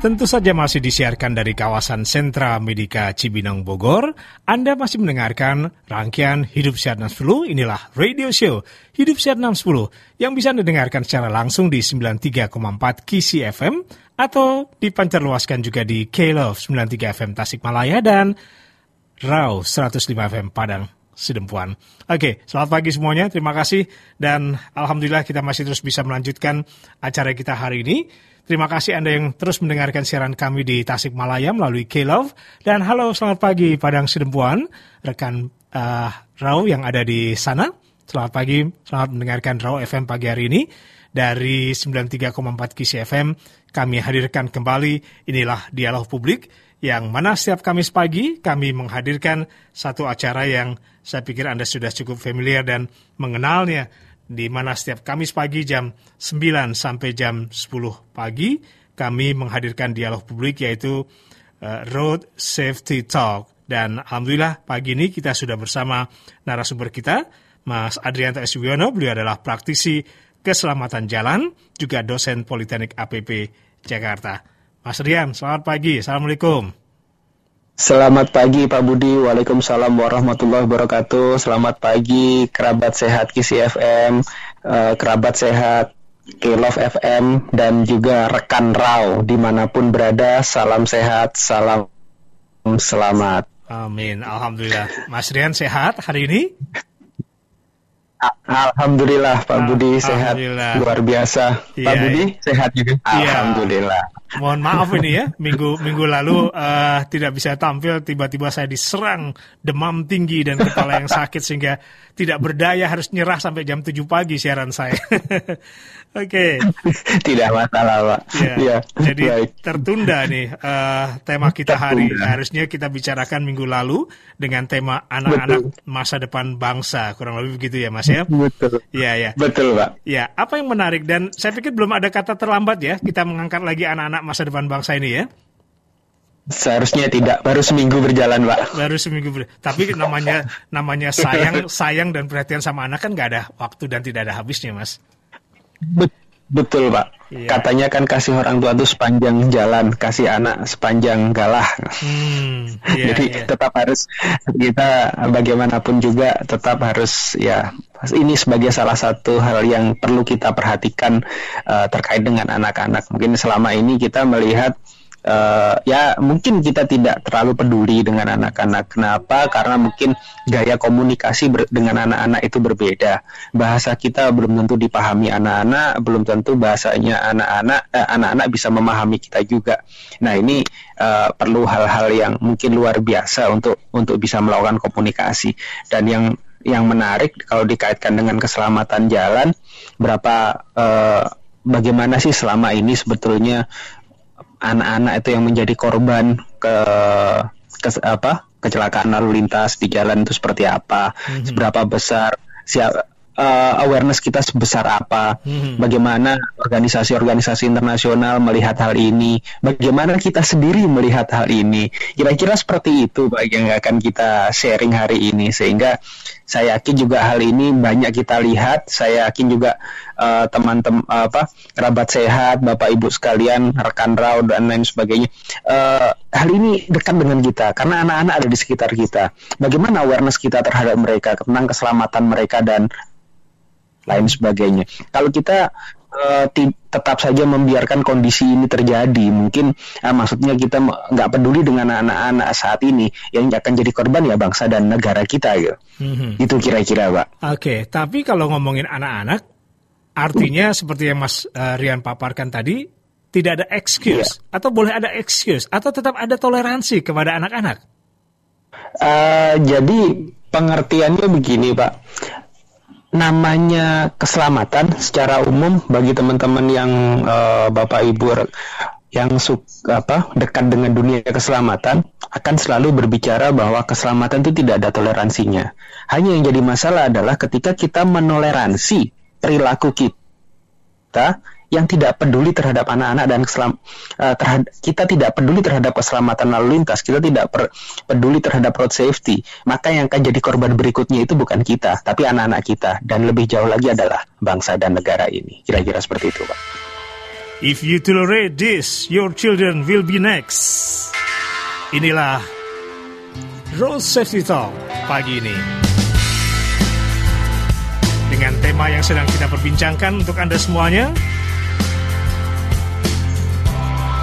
Tentu saja masih disiarkan dari kawasan Sentra Medika Cibinong Bogor. Anda masih mendengarkan rangkaian Hidup Sehat 60. Inilah radio show Hidup Sehat 60 yang bisa Anda dengarkan secara langsung di 93,4 Kisi FM atau dipancarluaskan juga di K-Love 93 FM Tasikmalaya dan RAW 105 FM Padang Sidempuan. Oke, selamat pagi semuanya. Terima kasih dan alhamdulillah kita masih terus bisa melanjutkan acara kita hari ini. Terima kasih Anda yang terus mendengarkan siaran kami di Tasikmalaya melalui K-Love. Dan halo selamat pagi Padang Sidempuan, rekan uh, Rau yang ada di sana. Selamat pagi, selamat mendengarkan Rau FM pagi hari ini. Dari 93,4 Kisi FM, kami hadirkan kembali inilah Dialog Publik yang mana setiap Kamis pagi kami menghadirkan satu acara yang saya pikir Anda sudah cukup familiar dan mengenalnya di mana setiap Kamis pagi jam 9 sampai jam 10 pagi kami menghadirkan dialog publik yaitu uh, Road Safety Talk. Dan Alhamdulillah pagi ini kita sudah bersama narasumber kita, Mas Adrianto S. Wiono. Beliau adalah praktisi keselamatan jalan, juga dosen Politeknik APP Jakarta. Mas Rian, selamat pagi. Assalamualaikum. Selamat pagi Pak Budi, Waalaikumsalam warahmatullahi wabarakatuh. Selamat pagi kerabat sehat Kisi eh, kerabat sehat Kilov FM, dan juga rekan Rau di mana pun berada. Salam sehat, salam selamat. Amin, Alhamdulillah. Mas Rian sehat hari ini? Alhamdulillah Pak Budi sehat luar biasa. Ya, Pak Budi iya. sehat juga. Ya. Alhamdulillah. Mohon maaf ini ya, minggu minggu lalu uh, tidak bisa tampil, tiba-tiba saya diserang demam tinggi dan kepala yang sakit sehingga tidak berdaya harus nyerah sampai jam 7 pagi siaran saya. Oke. Okay. Tidak masalah, Pak. Ya. ya. Jadi baik. tertunda nih uh, tema kita hari. Harusnya kita bicarakan minggu lalu dengan tema anak-anak masa depan bangsa. Kurang lebih begitu ya, Mas ya? Betul. Iya, ya. Betul, Pak. Ya, apa yang menarik dan saya pikir belum ada kata terlambat ya kita mengangkat lagi anak-anak masa depan bangsa ini ya. Seharusnya tidak, baru seminggu berjalan, Pak. Baru seminggu berjalan. Tapi namanya namanya sayang, sayang dan perhatian sama anak kan nggak ada waktu dan tidak ada habisnya, Mas. Betul Pak. Iya. Katanya kan kasih orang tua itu sepanjang jalan, kasih anak sepanjang galah. Hmm, iya, Jadi iya. tetap harus kita bagaimanapun juga tetap harus ya ini sebagai salah satu hal yang perlu kita perhatikan uh, terkait dengan anak-anak. Mungkin selama ini kita melihat uh, ya mungkin kita tidak terlalu peduli dengan anak-anak. Kenapa? Karena mungkin gaya komunikasi dengan anak-anak itu berbeda. Bahasa kita belum tentu dipahami anak-anak, belum tentu bahasanya anak-anak eh, anak-anak bisa memahami kita juga. Nah ini uh, perlu hal-hal yang mungkin luar biasa untuk untuk bisa melakukan komunikasi dan yang yang menarik kalau dikaitkan dengan keselamatan jalan berapa uh, bagaimana sih selama ini sebetulnya anak-anak itu yang menjadi korban ke, ke apa kecelakaan lalu lintas di jalan itu seperti apa, mm-hmm. seberapa besar siapa uh, awareness kita sebesar apa, hmm. bagaimana organisasi-organisasi internasional melihat hal ini, bagaimana kita sendiri melihat hal ini. Kira-kira seperti itu Pak yang akan kita sharing hari ini sehingga saya yakin juga hal ini banyak kita lihat. Saya yakin juga uh, teman-teman apa kerabat sehat, Bapak Ibu sekalian, rekan rau dan lain sebagainya. Uh, hal ini dekat dengan kita karena anak-anak ada di sekitar kita. Bagaimana awareness kita terhadap mereka tentang keselamatan mereka dan lain sebagainya. Kalau kita uh, tetap saja membiarkan kondisi ini terjadi, mungkin uh, maksudnya kita nggak peduli dengan anak-anak saat ini yang akan jadi korban ya bangsa dan negara kita gitu. Mm-hmm. Itu kira-kira, Pak. Oke, okay, tapi kalau ngomongin anak-anak, artinya hmm. seperti yang Mas uh, Rian paparkan tadi, tidak ada excuse yeah. atau boleh ada excuse atau tetap ada toleransi kepada anak-anak. Uh, jadi pengertiannya begini, Pak namanya keselamatan secara umum bagi teman-teman yang uh, Bapak Ibu yang suka apa dekat dengan dunia keselamatan akan selalu berbicara bahwa keselamatan itu tidak ada toleransinya. Hanya yang jadi masalah adalah ketika kita menoleransi perilaku kita yang tidak peduli terhadap anak-anak dan keselam uh, terhad- kita tidak peduli terhadap keselamatan lalu lintas kita tidak per, peduli terhadap road safety maka yang akan jadi korban berikutnya itu bukan kita tapi anak-anak kita dan lebih jauh lagi adalah bangsa dan negara ini. Kira-kira seperti itu pak. If you tolerate this your children will be next. Inilah Road Safety Talk pagi ini. Dengan tema yang sedang kita perbincangkan untuk Anda semuanya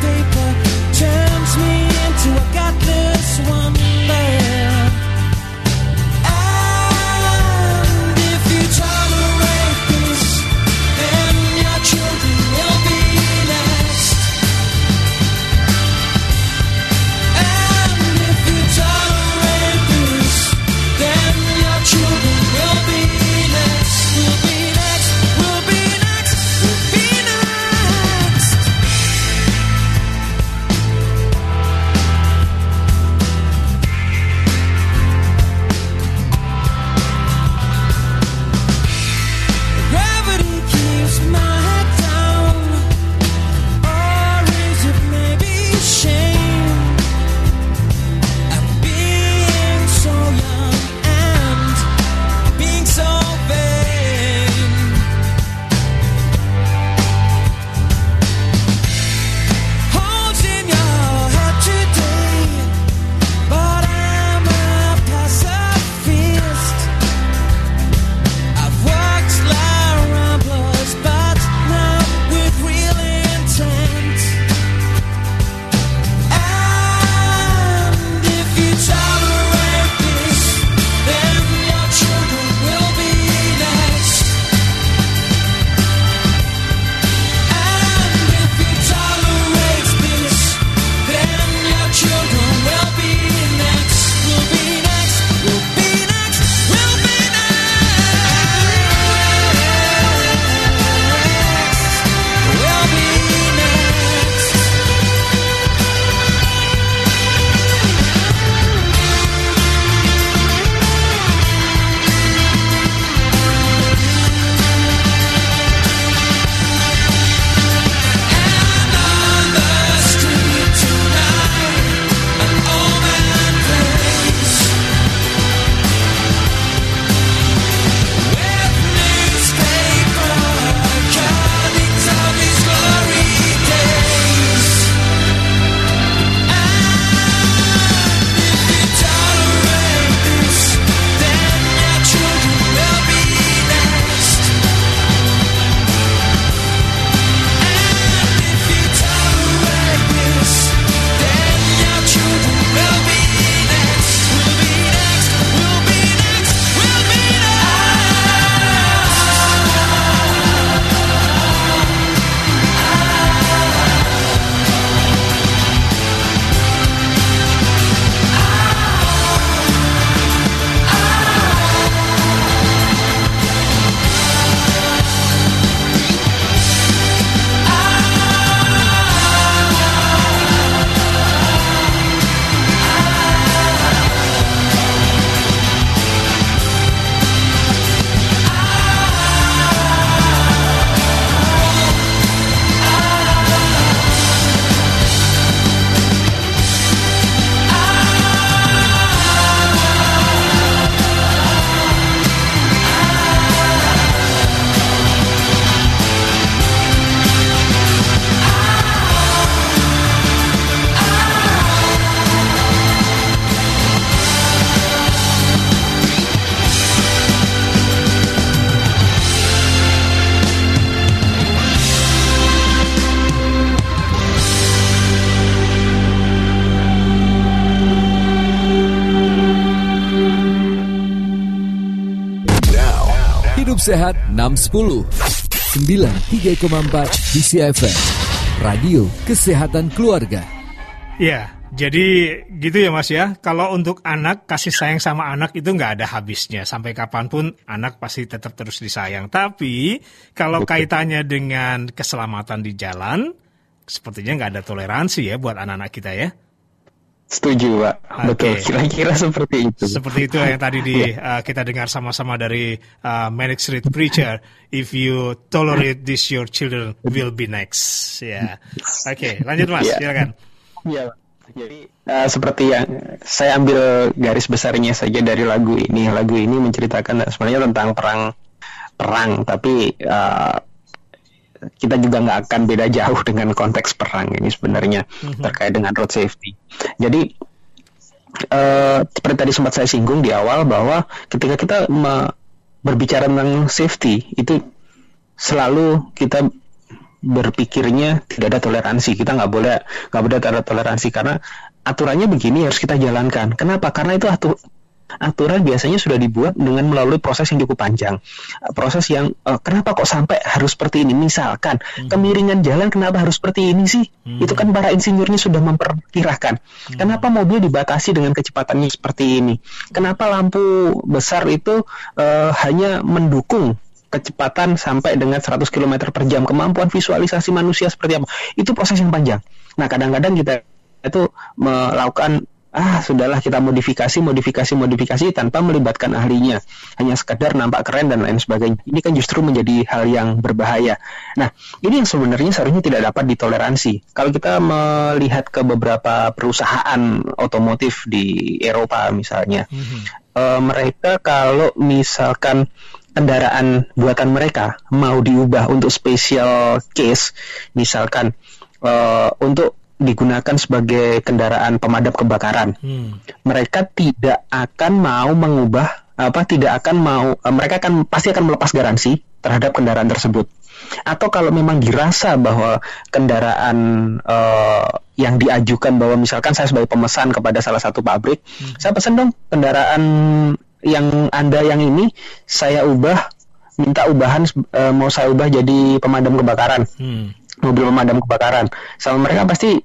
paper turns me into a godless one. Sehat 610 93,4 DCFM Radio Kesehatan Keluarga. Ya, jadi gitu ya mas ya. Kalau untuk anak, kasih sayang sama anak itu nggak ada habisnya. Sampai kapan pun anak pasti tetap terus disayang. Tapi kalau kaitannya dengan keselamatan di jalan Sepertinya nggak ada toleransi ya buat anak-anak kita ya. Setuju Pak, okay. betul. Kira-kira seperti itu. Seperti itu yang tadi di uh, kita dengar sama-sama dari uh, Manic Street Preacher. If you tolerate this, your children will be next. Ya, yeah. oke. Okay, lanjut Mas, yeah. silakan. Iya. Yeah. Jadi uh, seperti yang saya ambil garis besarnya saja dari lagu ini. Lagu ini menceritakan sebenarnya tentang perang perang, tapi uh, kita juga nggak akan beda jauh dengan konteks perang ini sebenarnya mm-hmm. terkait dengan road safety. Jadi uh, seperti tadi sempat saya singgung di awal bahwa ketika kita berbicara tentang safety itu selalu kita berpikirnya tidak ada toleransi kita nggak boleh nggak boleh ada toleransi karena aturannya begini harus kita jalankan kenapa karena itu atu, aturan biasanya sudah dibuat dengan melalui proses yang cukup panjang proses yang uh, kenapa kok sampai harus seperti ini misalkan hmm. kemiringan jalan kenapa harus seperti ini sih hmm. itu kan para insinyurnya sudah memperkirakan hmm. kenapa mobil dibatasi dengan kecepatannya seperti ini kenapa lampu besar itu uh, hanya mendukung kecepatan sampai dengan 100 km per jam, kemampuan visualisasi manusia seperti apa, itu proses yang panjang. Nah, kadang-kadang kita itu melakukan ah sudahlah kita modifikasi modifikasi modifikasi tanpa melibatkan ahlinya. Hanya sekadar nampak keren dan lain sebagainya. Ini kan justru menjadi hal yang berbahaya. Nah ini yang sebenarnya seharusnya tidak dapat ditoleransi. Kalau kita melihat ke beberapa perusahaan otomotif di Eropa misalnya mm -hmm. uh, mereka kalau misalkan kendaraan buatan mereka mau diubah untuk special case, misalkan uh, untuk digunakan sebagai kendaraan pemadam kebakaran, hmm. mereka tidak akan mau mengubah apa tidak akan mau uh, mereka akan pasti akan melepas garansi terhadap kendaraan tersebut. Atau kalau memang dirasa bahwa kendaraan uh, yang diajukan bahwa misalkan saya sebagai pemesan kepada salah satu pabrik, hmm. saya pesan dong kendaraan yang Anda yang ini saya ubah minta ubahan e, mau saya ubah jadi pemadam kebakaran. Hmm. Mobil pemadam kebakaran. Sama mereka pasti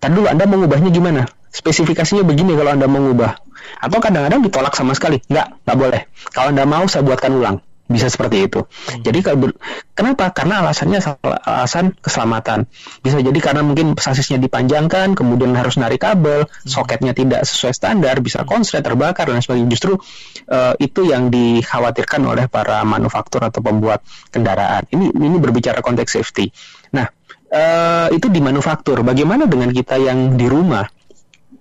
Tadi dulu Anda mau ubahnya gimana? Spesifikasinya begini kalau Anda mau ubah. Atau kadang-kadang ditolak sama sekali. Enggak, enggak boleh. Kalau Anda mau saya buatkan ulang bisa seperti itu. Hmm. Jadi kalau kenapa? Karena alasannya alasan keselamatan. Bisa jadi karena mungkin sasisnya dipanjangkan, kemudian harus narik kabel, hmm. soketnya tidak sesuai standar, bisa hmm. konslet, terbakar dan sebagainya. Justru uh, itu yang dikhawatirkan oleh para manufaktur atau pembuat kendaraan. Ini ini berbicara konteks safety. Uh, itu di manufaktur. Bagaimana dengan kita yang di rumah?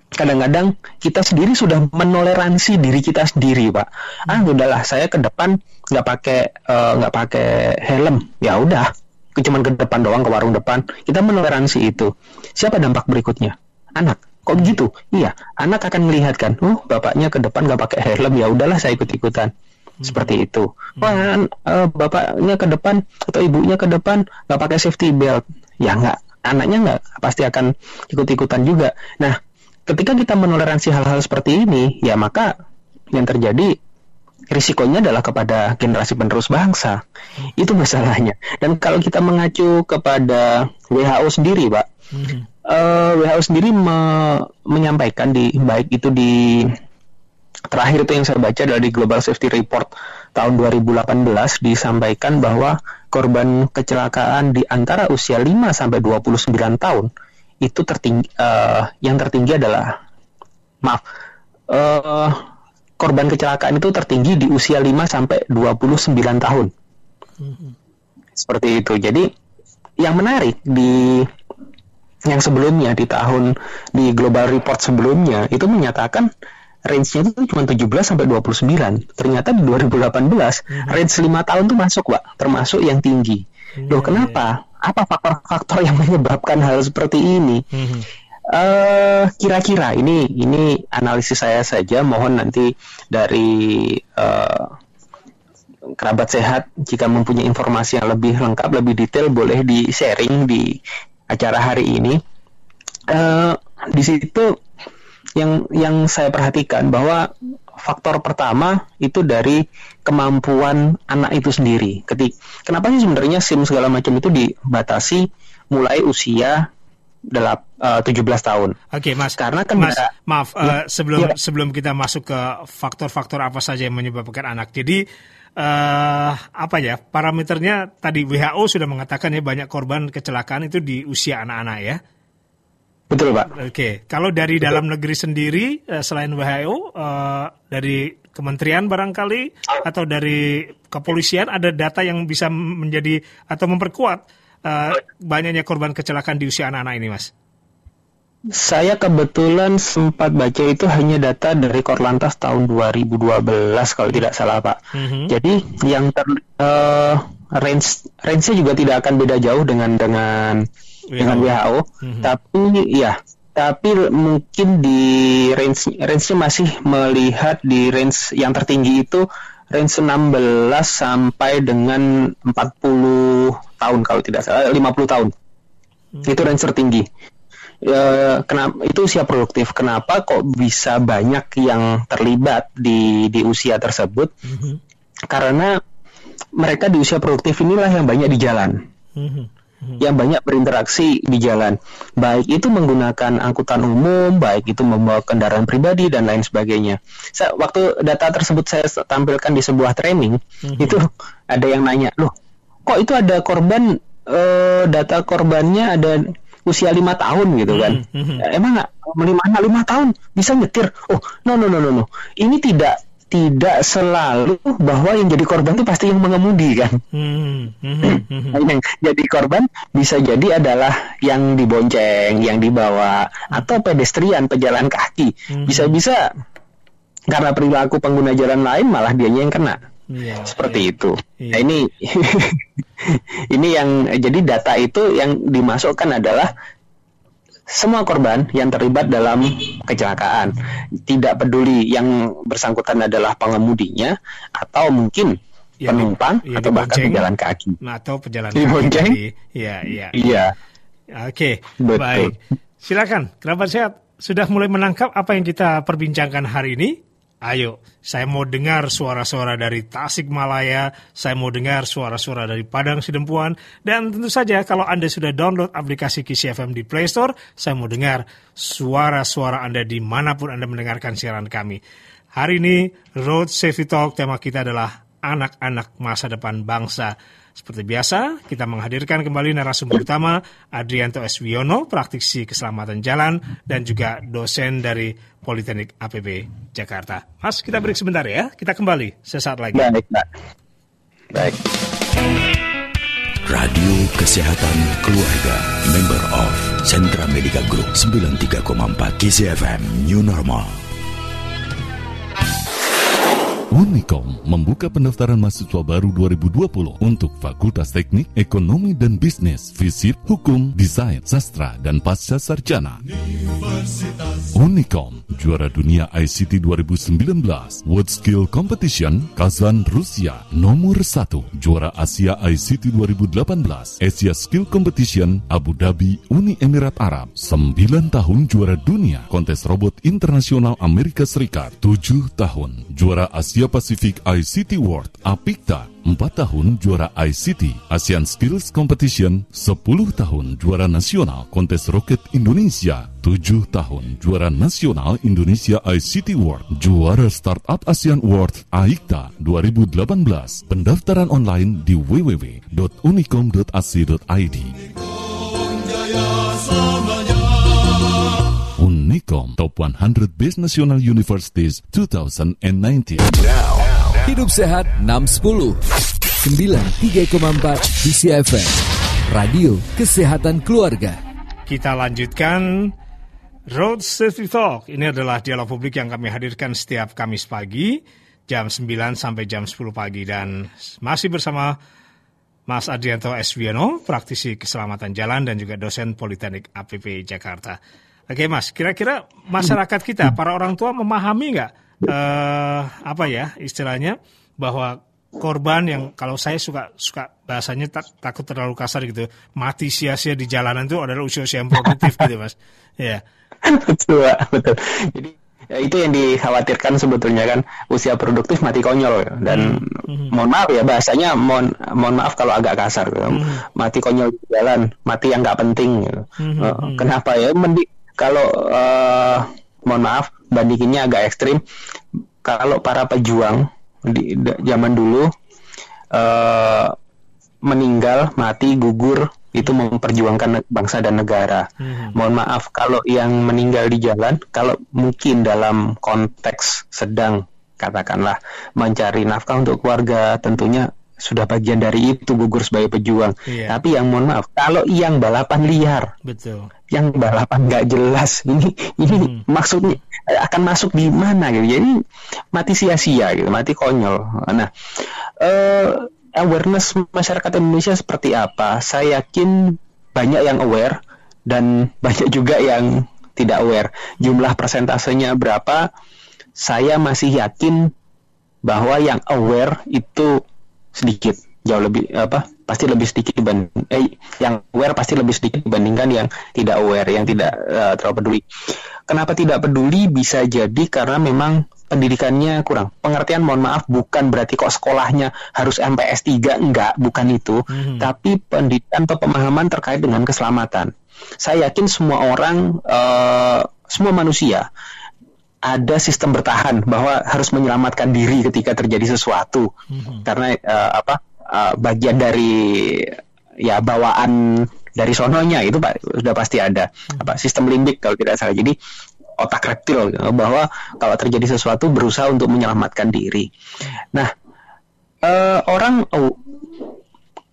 kadang-kadang kita sendiri sudah menoleransi diri kita sendiri pak. Ah udahlah saya ke depan nggak pakai eh, nggak uh, pakai helm. Ya udah cuma ke depan doang ke warung depan. Kita menoleransi itu. Siapa dampak berikutnya? Anak. Kok begitu? Iya anak akan melihat kan oh bapaknya ke depan nggak pakai helm ya udahlah saya ikut ikutan hmm. seperti itu. Wah uh, bapaknya ke depan atau ibunya ke depan nggak pakai safety belt ya nggak anaknya nggak pasti akan ikut ikutan juga nah ketika kita menoleransi hal-hal seperti ini, ya maka yang terjadi risikonya adalah kepada generasi penerus bangsa. Itu masalahnya. Dan kalau kita mengacu kepada WHO sendiri, Pak, hmm. uh, eh, WHO sendiri me menyampaikan di baik itu di terakhir itu yang saya baca adalah di Global Safety Report tahun 2018 disampaikan bahwa korban kecelakaan di antara usia 5 sampai 29 tahun itu tertinggi uh, yang tertinggi adalah maaf uh, korban kecelakaan itu tertinggi di usia 5 sampai 29 tahun. Mm-hmm. Seperti itu. Jadi yang menarik di yang sebelumnya di tahun di global report sebelumnya itu menyatakan range-nya itu cuma 17 sampai 29. Ternyata di 2018 mm-hmm. range 5 tahun tuh masuk, Pak, termasuk yang tinggi. Loh, iya, kenapa? apa faktor-faktor yang menyebabkan hal seperti ini? Hmm. Uh, kira-kira ini ini analisis saya saja. Mohon nanti dari uh, kerabat sehat jika mempunyai informasi yang lebih lengkap, lebih detail, boleh di sharing di acara hari ini. Uh, di situ yang yang saya perhatikan bahwa faktor pertama itu dari kemampuan anak itu sendiri. Ketik, kenapa sih sebenarnya SIM segala macam itu dibatasi mulai usia delap, uh, 17 tahun. Oke, okay, Mas. Karena kan Mas, maaf ya, uh, sebelum ya. sebelum kita masuk ke faktor-faktor apa saja yang menyebabkan anak. Jadi uh, apa ya parameternya tadi WHO sudah mengatakan ya banyak korban kecelakaan itu di usia anak-anak ya. Betul pak. Oke, okay. kalau dari Betul. dalam negeri sendiri uh, selain WHO uh, dari kementerian barangkali atau dari kepolisian ada data yang bisa menjadi atau memperkuat uh, banyaknya korban kecelakaan di usia anak-anak ini, Mas? Saya kebetulan sempat baca itu hanya data dari Korlantas tahun 2012 kalau tidak salah Pak. Mm-hmm. Jadi yang ter, uh, range range-nya juga tidak akan beda jauh dengan dengan Dengan WHO. Mm-hmm. Tapi ya, tapi mungkin di range range-nya masih melihat di range yang tertinggi itu range 16 sampai dengan 40 tahun kalau tidak salah 50 tahun. Hmm. Itu range tertinggi. Ya, kenapa itu usia produktif? Kenapa kok bisa banyak yang terlibat di di usia tersebut? Hmm. Karena mereka di usia produktif inilah yang banyak di jalan. Hmm. Hmm. Yang banyak berinteraksi di jalan, baik itu menggunakan angkutan umum, baik itu membawa kendaraan pribadi dan lain sebagainya. Saya, waktu data tersebut saya tampilkan di sebuah training, hmm. itu ada yang nanya, loh, kok itu ada korban, uh, data korbannya ada usia lima tahun gitu kan? Hmm. Emang nggak lima lima tahun bisa nyetir? Oh, no no no no no, ini tidak tidak selalu bahwa yang jadi korban itu pasti yang mengemudi kan. Hmm, hmm, hmm, hmm. yang jadi korban bisa jadi adalah yang dibonceng, yang dibawa atau pedestrian pejalan kaki. Hmm. Bisa-bisa karena perilaku pengguna jalan lain malah dia yang kena. Yeah, Seperti yeah. itu. Yeah. Nah ini ini yang jadi data itu yang dimasukkan adalah semua korban yang terlibat dalam kecelakaan. Tidak peduli yang bersangkutan adalah pengemudinya atau mungkin ya, penumpang ya, atau bahkan pejalan kaki. Nah, atau pejalan kaki. Iya, iya. Iya. Oke, baik. Silakan, kerabat sehat sudah mulai menangkap apa yang kita perbincangkan hari ini? Ayo, saya mau dengar suara-suara dari Tasikmalaya, saya mau dengar suara-suara dari Padang Sidempuan, dan tentu saja kalau Anda sudah download aplikasi Kisi FM di Play Store, saya mau dengar suara-suara Anda di mana pun Anda mendengarkan siaran kami. Hari ini, Road Safety Talk, tema kita adalah anak-anak masa depan bangsa. Seperti biasa, kita menghadirkan kembali narasumber utama Adrianto S. Wiono, praktisi keselamatan jalan, dan juga dosen dari Politeknik APB Jakarta. Mas, kita break sebentar ya. Kita kembali sesaat lagi. Baik, Pak. Baik. Radio Kesehatan Keluarga, member of Sentra Medica Group 93,4 KCFM New Normal. Unicom membuka pendaftaran mahasiswa baru 2020 untuk Fakultas Teknik, Ekonomi dan Bisnis, Fisip, Hukum, Desain, Sastra, dan Pasca Sarjana. Unicom, juara dunia ICT 2019, World Skill Competition, Kazan, Rusia, nomor 1, juara Asia ICT 2018, Asia Skill Competition, Abu Dhabi, Uni Emirat Arab, 9 tahun juara dunia, kontes robot internasional Amerika Serikat, 7 tahun, juara Asia Asia Pacific ICT World APIKTA 4 tahun juara ICT ASEAN Skills Competition 10 tahun juara nasional kontes roket Indonesia 7 tahun juara nasional Indonesia ICT World juara Startup ASEAN World AIKTA 2018 pendaftaran online di www.unicom.ac.id Unicom Top 100 Best National Universities 2019. Now, Hidup Sehat 610 93,4 DCFM Radio Kesehatan Keluarga. Kita lanjutkan Road Safety Talk. Ini adalah dialog publik yang kami hadirkan setiap Kamis pagi jam 9 sampai jam 10 pagi dan masih bersama Mas Adrianto Eswiano, praktisi keselamatan jalan dan juga dosen Politeknik APP Jakarta. Oke Mas, kira-kira masyarakat kita, para orang tua memahami nggak uh, apa ya istilahnya bahwa korban yang kalau saya suka suka bahasanya tak, takut terlalu kasar gitu mati sia-sia di jalanan itu adalah usia-usia yang produktif gitu mas. Ya betul betul. Jadi ya itu yang dikhawatirkan sebetulnya kan usia produktif mati konyol. Dan hmm. mohon maaf ya bahasanya mohon mohon maaf kalau agak kasar hmm. mati konyol di jalan mati yang nggak penting hmm. uh, kenapa ya Mendi kalau uh, mohon maaf bandinginnya agak ekstrim kalau para pejuang di, zaman dulu uh, meninggal mati gugur itu memperjuangkan bangsa dan negara. Hmm. Mohon maaf kalau yang meninggal di jalan, kalau mungkin dalam konteks sedang katakanlah mencari nafkah untuk keluarga, tentunya sudah bagian dari itu gugur sebagai pejuang. Yeah. Tapi yang mohon maaf, kalau yang balapan liar, betul. Yang balapan nggak jelas, ini ini hmm. maksudnya akan masuk di mana gitu. Jadi mati sia-sia gitu, mati konyol. Nah, uh, awareness masyarakat Indonesia seperti apa? Saya yakin banyak yang aware dan banyak juga yang tidak aware. Jumlah persentasenya berapa? Saya masih yakin bahwa yang aware itu sedikit, jauh lebih apa? Pasti lebih sedikit dibanding eh yang aware pasti lebih sedikit dibandingkan yang tidak aware, yang tidak uh, terlalu peduli. Kenapa tidak peduli? Bisa jadi karena memang pendidikannya kurang. Pengertian mohon maaf bukan berarti kok sekolahnya harus MPS 3 enggak, bukan itu. Hmm. Tapi pendidikan atau pemahaman terkait dengan keselamatan. Saya yakin semua orang uh, semua manusia ada sistem bertahan bahwa harus menyelamatkan diri ketika terjadi sesuatu. Hmm. Karena uh, apa? Uh, bagian dari ya bawaan dari sononya itu Pak sudah pasti ada hmm. apa sistem limbik kalau tidak salah. Jadi otak reptil gitu, bahwa kalau terjadi sesuatu berusaha untuk menyelamatkan diri. Nah, uh, orang uh,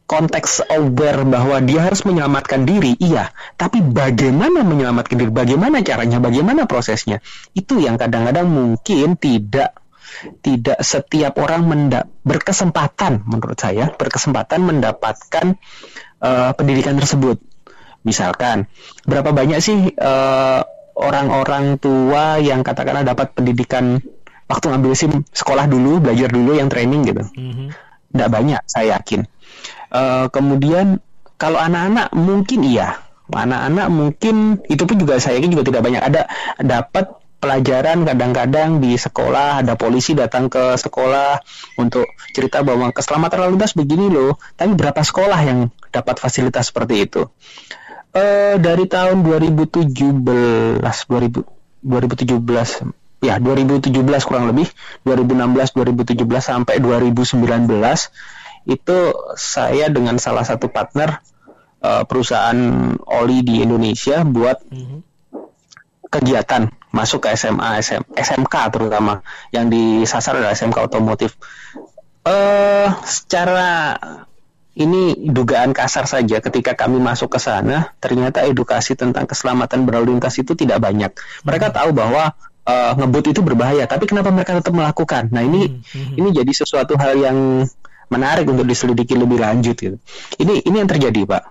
konteks aware bahwa dia harus menyelamatkan diri, iya. Tapi bagaimana menyelamatkan diri? Bagaimana caranya? Bagaimana prosesnya? Itu yang kadang-kadang mungkin tidak tidak setiap orang menda berkesempatan menurut saya berkesempatan mendapatkan uh, pendidikan tersebut. Misalkan berapa banyak sih uh, orang-orang tua yang katakanlah dapat pendidikan waktu ngambil SIM sekolah dulu, belajar dulu yang training gitu. Mm-hmm. Nggak banyak, saya yakin. Uh, kemudian kalau anak-anak mungkin iya, anak-anak mungkin itu pun juga saya juga tidak banyak. Ada dapat pelajaran kadang-kadang di sekolah ada polisi datang ke sekolah untuk cerita bahwa keselamatan lalu lintas begini loh. Tapi berapa sekolah yang dapat fasilitas seperti itu? uh, dari tahun 2017 2000 2017 ya 2017 kurang lebih 2016 2017 sampai 2019 itu saya dengan salah satu partner uh, perusahaan oli di Indonesia buat mm -hmm. kegiatan masuk ke SMA SM, SMK terutama yang disasar adalah SMK otomotif uh, secara ini dugaan kasar saja ketika kami masuk ke sana ternyata edukasi tentang keselamatan berlalu lintas itu tidak banyak mereka hmm. tahu bahwa uh, ngebut itu berbahaya tapi kenapa mereka tetap melakukan nah ini hmm. ini jadi sesuatu hal yang menarik untuk diselidiki lebih lanjut gitu ini ini yang terjadi pak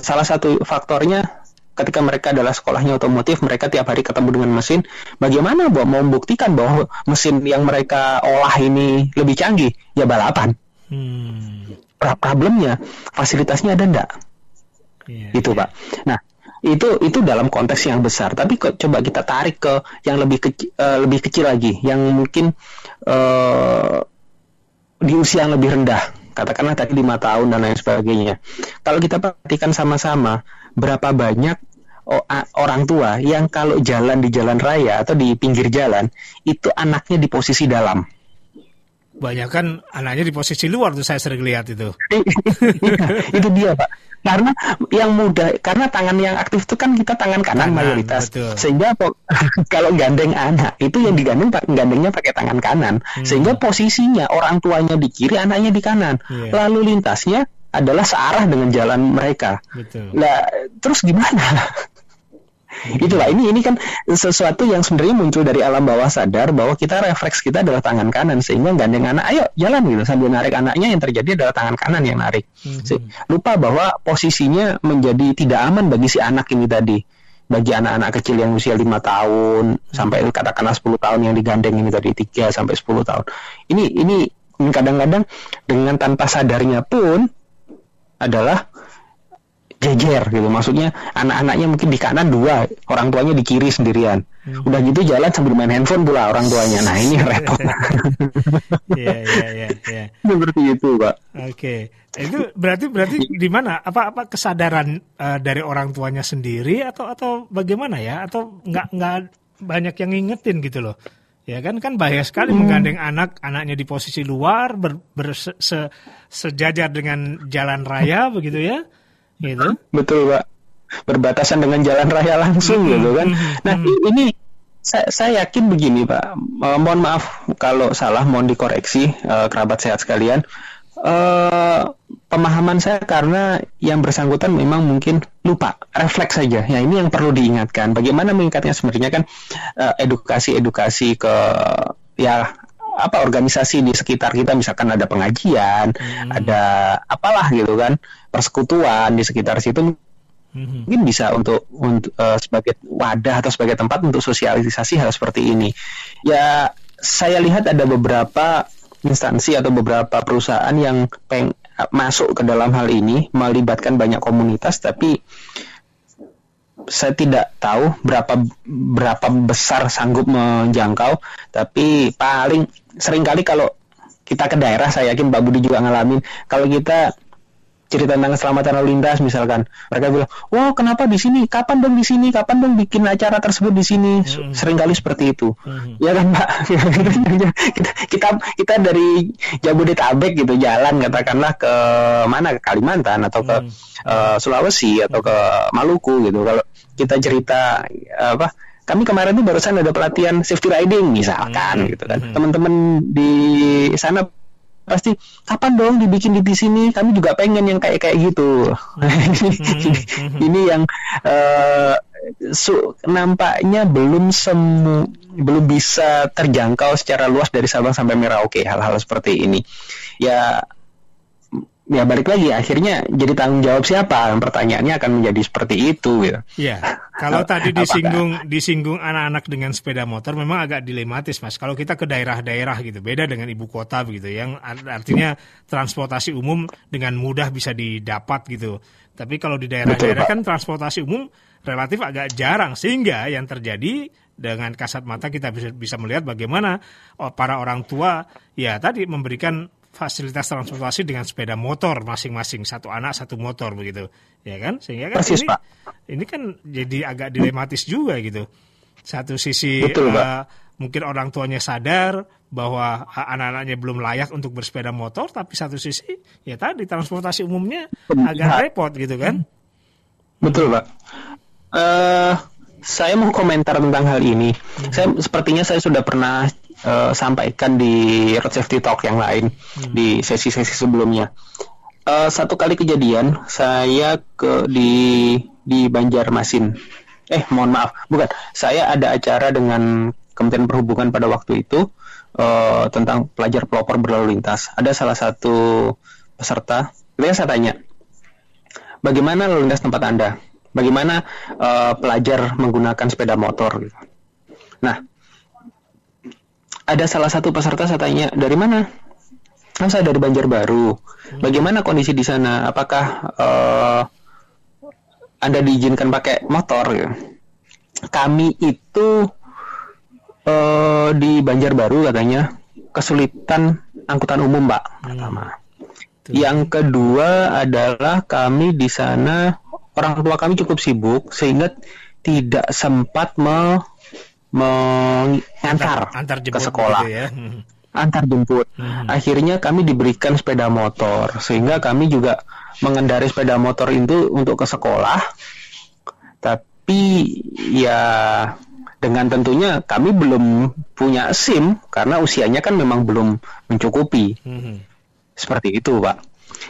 salah satu faktornya ketika mereka adalah sekolahnya otomotif, mereka tiap hari ketemu dengan mesin. Bagaimana mau membuktikan bahwa mesin yang mereka olah ini lebih canggih? Ya balapan. Hmm problemnya fasilitasnya ada enggak yeah, itu yeah. pak nah itu itu dalam konteks yang besar tapi kok coba kita tarik ke yang lebih kecil uh, lebih kecil lagi yang mungkin uh, di usia yang lebih rendah katakanlah tadi lima tahun dan lain sebagainya kalau kita perhatikan sama-sama berapa banyak orang tua yang kalau jalan di jalan raya atau di pinggir jalan itu anaknya di posisi dalam banyak kan anaknya di posisi luar tuh saya sering lihat itu. iya, itu dia pak. Karena yang muda, karena tangan yang aktif itu kan kita tangan kanan, kanan mayoritas. Betul. Sehingga kalau gandeng anak itu yang digandeng gandengnya pakai tangan kanan. Hmm. Sehingga posisinya orang tuanya di kiri, anaknya di kanan. Yeah. Lalu lintasnya adalah searah dengan jalan mereka. Betul. Nah, terus gimana? Itulah ini ini kan sesuatu yang sebenarnya muncul dari alam bawah sadar bahwa kita refleks kita adalah tangan kanan sehingga gandeng anak ayo jalan gitu sambil narik anaknya yang terjadi adalah tangan kanan yang narik. Hmm. Lupa bahwa posisinya menjadi tidak aman bagi si anak ini tadi bagi anak-anak kecil yang usia lima tahun sampai katakanlah 10 tahun yang digandeng ini tadi 3 sampai 10 tahun. Ini ini kadang-kadang dengan tanpa sadarnya pun adalah berjejer gitu. Maksudnya anak-anaknya mungkin di kanan dua orang tuanya di kiri sendirian. Hmm. udah gitu jalan sambil main handphone pula orang tuanya. Nah ini repot. Iya iya iya seperti itu pak. Oke. Okay. itu berarti berarti di mana? Apa apa kesadaran uh, dari orang tuanya sendiri atau atau bagaimana ya? Atau nggak nggak banyak yang ngingetin gitu loh? Ya kan kan bahaya sekali hmm. menggandeng anak anaknya di posisi luar ber, ber se, se, sejajar dengan jalan raya begitu ya. Gitu. Betul, Pak. Berbatasan dengan jalan raya langsung hmm. gitu kan. Hmm. Nah, hmm. ini saya, saya yakin begini, Pak. Uh, mohon maaf kalau salah, mohon dikoreksi uh, kerabat sehat sekalian. Uh, pemahaman saya karena yang bersangkutan memang mungkin lupa refleks saja ya ini yang perlu diingatkan bagaimana mengingatnya sebenarnya kan edukasi-edukasi uh, ke ya apa organisasi di sekitar kita misalkan ada pengajian hmm. ada apalah gitu kan persekutuan di sekitar situ hmm. mungkin bisa untuk untuk uh, sebagai wadah atau sebagai tempat untuk sosialisasi hal seperti ini ya saya lihat ada beberapa instansi atau beberapa perusahaan yang peng masuk ke dalam hal ini melibatkan banyak komunitas tapi saya tidak tahu berapa berapa besar sanggup menjangkau tapi paling sering kali kalau kita ke daerah saya yakin Mbak Budi juga ngalamin kalau kita cerita tentang keselamatan lalu lintas misalkan mereka bilang wow kenapa di sini? Kapan dong di sini? Kapan dong bikin acara tersebut di sini? Hmm. sering kali seperti itu. Hmm. ya kan pak kita, kita kita dari Jabodetabek gitu jalan katakanlah ke mana? Ke Kalimantan atau ke hmm. uh, Sulawesi atau ke Maluku gitu. Kalau kita cerita apa kami kemarin tuh barusan ada pelatihan safety riding misalkan hmm. gitu kan hmm. teman-teman di sana pasti kapan dong dibikin di sini kami juga pengen yang kayak kayak gitu hmm. ini yang uh, su nampaknya belum semu belum bisa terjangkau secara luas dari Sabang sampai Merauke hal-hal seperti ini ya ya balik lagi akhirnya jadi tanggung jawab siapa pertanyaannya akan menjadi seperti itu gitu. Ya, kalau tadi disinggung disinggung anak-anak dengan sepeda motor memang agak dilematis mas. Kalau kita ke daerah-daerah gitu beda dengan ibu kota begitu yang artinya transportasi umum dengan mudah bisa didapat gitu. Tapi kalau di daerah-daerah kan transportasi umum relatif agak jarang sehingga yang terjadi dengan kasat mata kita bisa bisa melihat bagaimana para orang tua ya tadi memberikan fasilitas transportasi dengan sepeda motor masing-masing. Satu anak satu motor begitu. Ya kan? Sehingga kan Persis, ini Pak. ini kan jadi agak dilematis juga gitu. Satu sisi Betul, uh, mungkin orang tuanya sadar bahwa anak-anaknya belum layak untuk bersepeda motor tapi satu sisi ya tadi transportasi umumnya agak repot gitu kan? Betul pak. Uh, saya mau komentar tentang hal ini. Hmm. Saya sepertinya saya sudah pernah uh, sampaikan di Road Safety Talk yang lain hmm. di sesi-sesi sebelumnya. Uh, satu kali kejadian saya ke di di Banjarmasin. Eh, mohon maaf, bukan. Saya ada acara dengan Kementerian Perhubungan pada waktu itu uh, tentang pelajar pelopor berlalu lintas. Ada salah satu peserta, kemudian saya tanya, bagaimana lalu lintas tempat Anda? Bagaimana uh, pelajar menggunakan sepeda motor? Gitu. Nah, ada salah satu peserta saya tanya dari mana? Kan saya dari Banjarbaru. Bagaimana kondisi di sana? Apakah uh, anda diizinkan pakai motor? Ya? Kami itu uh, di Banjarbaru katanya kesulitan angkutan umum, Pak. Pertama. Hmm. Yang kedua adalah kami di sana orang tua kami cukup sibuk sehingga tidak sempat me mengantar antar, ke sekolah. Gitu ya. Hmm. Antar jemput. Hmm. Akhirnya kami diberikan sepeda motor sehingga kami juga mengendari sepeda motor itu untuk ke sekolah. Tapi ya dengan tentunya kami belum punya SIM karena usianya kan memang belum mencukupi. Hmm. Seperti itu, Pak.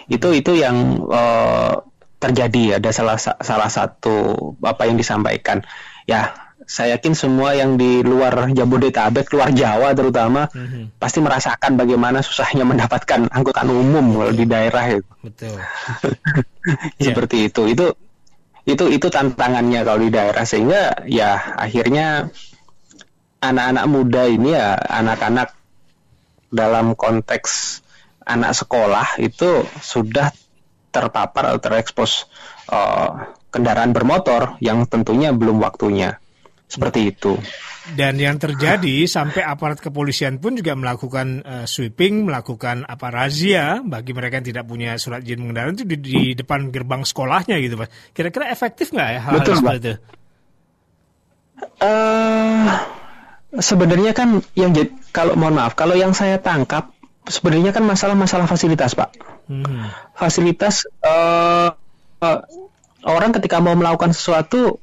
Itu itu yang uh, terjadi ada salah salah satu apa yang disampaikan. Ya, saya yakin semua yang di luar Jabodetabek, luar Jawa terutama mm-hmm. pasti merasakan bagaimana susahnya mendapatkan angkutan umum kalau di daerah itu. Betul. Seperti yeah. itu. Itu itu itu tantangannya kalau di daerah sehingga ya akhirnya anak-anak muda ini ya anak-anak dalam konteks anak sekolah itu sudah terpapar atau terekspos uh, kendaraan bermotor yang tentunya belum waktunya. Seperti itu. Dan yang terjadi sampai aparat kepolisian pun juga melakukan uh, sweeping, melakukan apa razia bagi mereka yang tidak punya surat izin mengendarai itu di, di depan gerbang sekolahnya gitu, Mas. Kira-kira efektif nggak ya hal, -hal Betul, seperti itu? Uh, sebenarnya kan yang kalau mohon maaf, kalau yang saya tangkap sebenarnya kan masalah-masalah fasilitas, Pak. Hmm. Fasilitas uh, uh, orang ketika mau melakukan sesuatu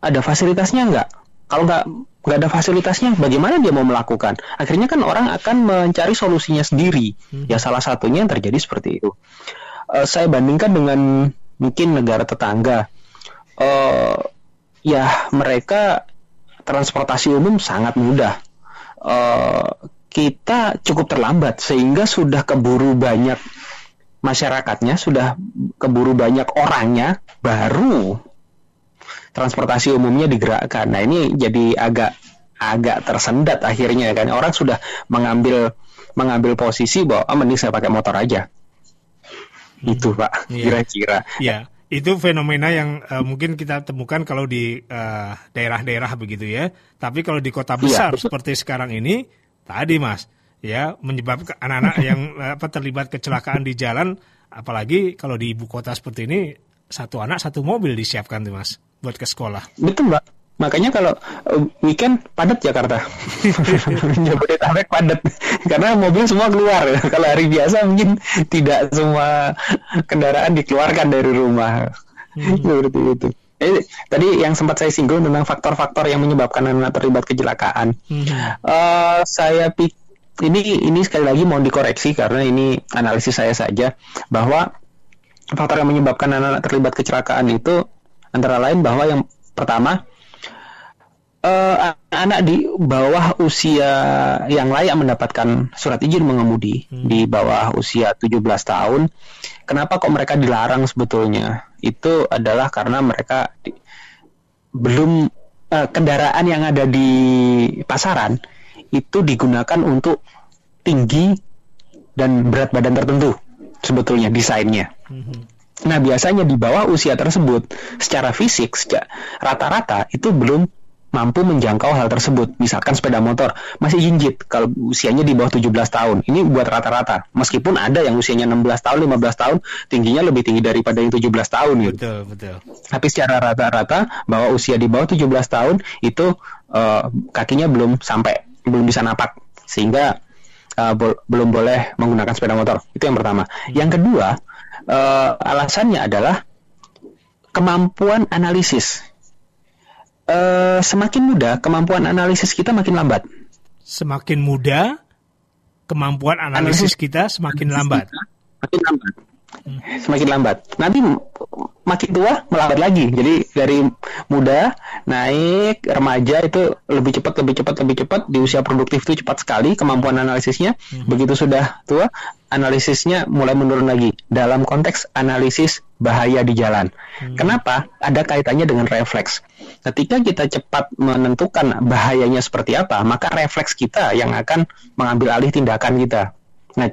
ada fasilitasnya nggak? Kalau nggak nggak ada fasilitasnya, bagaimana dia mau melakukan? Akhirnya kan orang akan mencari solusinya sendiri. Hmm. Ya salah satunya yang terjadi seperti itu. Uh, saya bandingkan dengan mungkin negara tetangga. Uh, ya mereka transportasi umum sangat mudah. Uh, kita cukup terlambat sehingga sudah keburu banyak masyarakatnya, sudah keburu banyak orangnya, baru transportasi umumnya digerakkan. Nah ini jadi agak agak tersendat akhirnya kan orang sudah mengambil mengambil posisi bahwa ah, mending saya pakai motor aja. Hmm. Itu pak, iya. kira-kira. Iya. Itu fenomena yang uh, mungkin kita temukan kalau di eh, daerah-daerah uh, begitu ya. Tapi kalau di kota iya, besar ya, seperti sekarang ini, tadi mas, ya menyebabkan anak-anak yang apa terlibat kecelakaan di jalan, apalagi kalau di ibu kota seperti ini satu anak satu mobil disiapkan tuh mas buat ke sekolah. Betul mbak. Makanya kalau uh, weekend padat Jakarta, Jabodetabek padat karena mobil semua keluar. kalau hari biasa mungkin tidak semua kendaraan dikeluarkan dari rumah. Hmm. Seperti itu. Eh, tadi yang sempat saya singgung tentang faktor-faktor yang menyebabkan anak terlibat kecelakaan. Hmm. Uh, saya pikir ini ini sekali lagi mau dikoreksi karena ini analisis saya saja bahwa faktor yang menyebabkan anak-anak terlibat kecelakaan itu Antara lain bahwa yang pertama uh, anak di bawah usia yang layak mendapatkan surat izin mengemudi hmm. di bawah usia 17 tahun. Kenapa kok mereka dilarang sebetulnya? Itu adalah karena mereka di, belum uh, kendaraan yang ada di pasaran itu digunakan untuk tinggi dan berat badan tertentu sebetulnya desainnya. Hmm. Nah, biasanya di bawah usia tersebut, secara fisik, rata-rata itu belum mampu menjangkau hal tersebut. Misalkan sepeda motor masih jinjit kalau usianya di bawah 17 tahun. Ini buat rata-rata. Meskipun ada yang usianya 16 tahun, 15 tahun, tingginya lebih tinggi daripada yang 17 tahun gitu. Betul, betul. Tapi secara rata-rata bahwa usia di bawah 17 tahun itu uh, kakinya belum sampai belum bisa napak sehingga uh, bo belum boleh menggunakan sepeda motor. Itu yang pertama. Hmm. Yang kedua, uh, alasannya adalah kemampuan analisis. Uh, semakin muda, kemampuan analisis kita makin lambat. Semakin muda, kemampuan analisis, analisis kita semakin lambat. Makin lambat. Semakin lambat. Nanti makin tua melambat lagi. Jadi dari muda naik remaja itu lebih cepat, lebih cepat, lebih cepat. Di usia produktif itu cepat sekali kemampuan analisisnya. Hmm. Begitu sudah tua, analisisnya mulai menurun lagi. Dalam konteks analisis bahaya di jalan. Hmm. Kenapa? Ada kaitannya dengan refleks. Ketika kita cepat menentukan bahayanya seperti apa, maka refleks kita yang akan mengambil alih tindakan kita. Nah,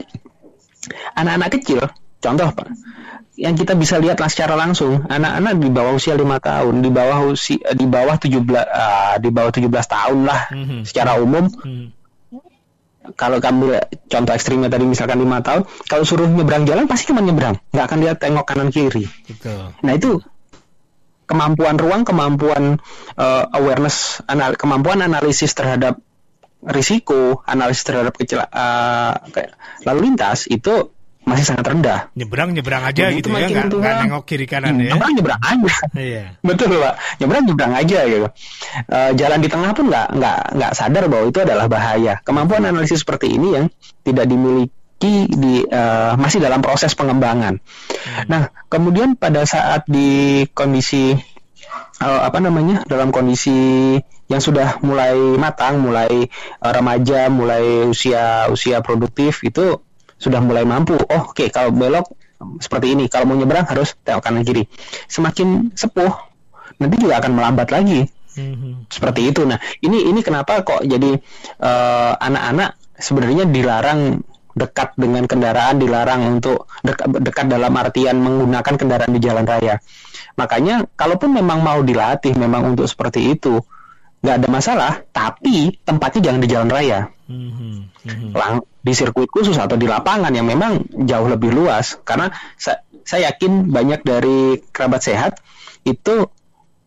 anak-anak kecil, contoh Pak, yang kita bisa lihatlah secara langsung anak-anak di bawah usia lima tahun di bawah usia di bawah 17 uh, ah, di bawah 17 tahun lah mm-hmm. secara umum mm-hmm. kalau kamu contoh ekstrimnya tadi misalkan lima tahun kalau suruh nyebrang jalan pasti cuma nyebrang nggak akan lihat tengok kanan kiri Betul. nah itu kemampuan ruang kemampuan uh, awareness anal kemampuan analisis terhadap risiko analisis terhadap kecil uh, lalu lintas itu masih sangat rendah. Nyebrang nyebrang aja gitu ya, nggak, nggak nengok kiri kanan ya. Nyebrang nyebrang aja. Iya. Betul pak. Nyebrang nyebrang aja gitu. Uh, jalan di tengah pun nggak nggak nggak sadar bahwa itu adalah bahaya. Kemampuan analisis seperti ini yang tidak dimiliki di uh, masih dalam proses pengembangan. Hmm. Nah kemudian pada saat di kondisi uh, apa namanya dalam kondisi yang sudah mulai matang, mulai uh, remaja, mulai usia usia produktif itu sudah mulai mampu. Oh, oke, okay, kalau belok seperti ini. Kalau mau nyebrang harus tengok kanan kiri. Semakin sepuh, nanti juga akan melambat lagi. Mm-hmm. Seperti itu. Nah, ini ini kenapa kok jadi eh, anak-anak sebenarnya dilarang dekat dengan kendaraan dilarang untuk dekat, dekat dalam artian menggunakan kendaraan di jalan raya. Makanya kalaupun memang mau dilatih memang untuk seperti itu nggak ada masalah, tapi tempatnya jangan di jalan raya. Mm-hmm. Lang di sirkuit khusus atau di lapangan yang memang jauh lebih luas karena sa saya yakin banyak dari kerabat sehat itu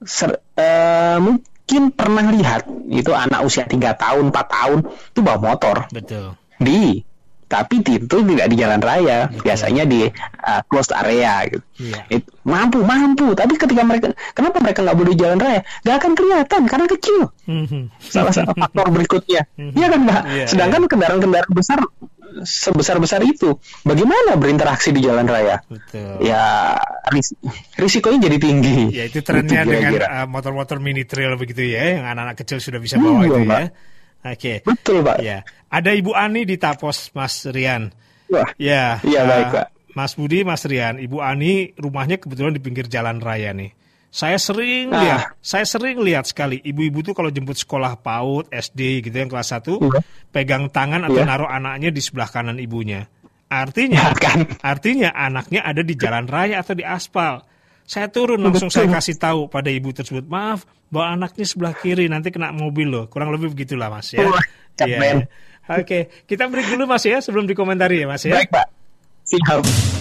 ser, uh, mungkin pernah lihat itu anak usia 3 tahun, 4 tahun itu bawa motor. Betul. Di tapi itu tidak di jalan raya, Betul. biasanya di uh, closed area gitu. Yeah. It, mampu, mampu. Tapi ketika mereka, kenapa mereka nggak boleh di jalan raya? Gak akan kelihatan karena kecil. Mm-hmm. Salah satu faktor berikutnya, mm-hmm. iya kan mbak? Yeah, Sedangkan yeah. kendaraan-kendaraan besar sebesar-besar itu, bagaimana berinteraksi di jalan raya? Betul. Ya ris risikonya jadi tinggi. Ya itu trennya itu dengan uh, motor-motor mini trail begitu ya, yang anak-anak kecil sudah bisa bawa hmm, itu ya. Oke. Okay. Betul pak. Ya, ada Ibu Ani di Tapos, Mas Rian. Wah. Ya. Iya uh, baik pak. Mas Budi, Mas Rian, Ibu Ani rumahnya kebetulan di pinggir jalan raya nih. Saya sering ah. lihat, saya sering lihat sekali ibu-ibu tuh kalau jemput sekolah PAUD, SD gitu yang kelas 1, iya. pegang tangan atau yeah. naruh anaknya di sebelah kanan ibunya. Artinya, ya, kan? artinya anaknya ada di jalan raya atau di aspal. Saya turun langsung Betul. saya kasih tahu pada ibu tersebut, maaf, bawa anaknya sebelah kiri nanti kena mobil loh. Kurang lebih begitulah Mas ya. Oh, ya. Oke, kita break dulu Mas ya sebelum dikomentari ya Mas ya. Baik Pak. Siap.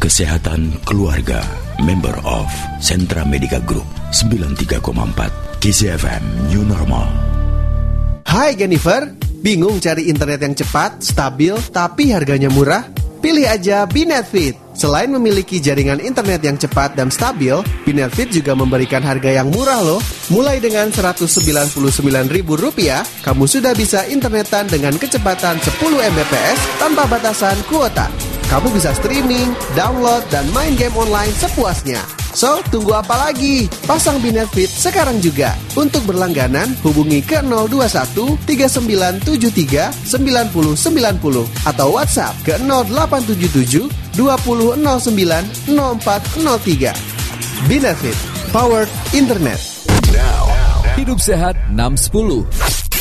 Kesehatan Keluarga, member of Sentra Medica Group 93,4 KCFM New Normal. Hai Jennifer, bingung cari internet yang cepat, stabil, tapi harganya murah? Pilih aja Binetfit. Selain memiliki jaringan internet yang cepat dan stabil, Binetfit juga memberikan harga yang murah loh. Mulai dengan Rp199.000, kamu sudah bisa internetan dengan kecepatan 10 Mbps tanpa batasan kuota. Kamu bisa streaming, download, dan main game online sepuasnya. So, tunggu apa lagi? Pasang Binetfit sekarang juga. Untuk berlangganan, hubungi ke 021 3973 9090 atau WhatsApp ke 0877 2009 0403. Binetfit, Powered Internet. Now, Hidup Sehat 610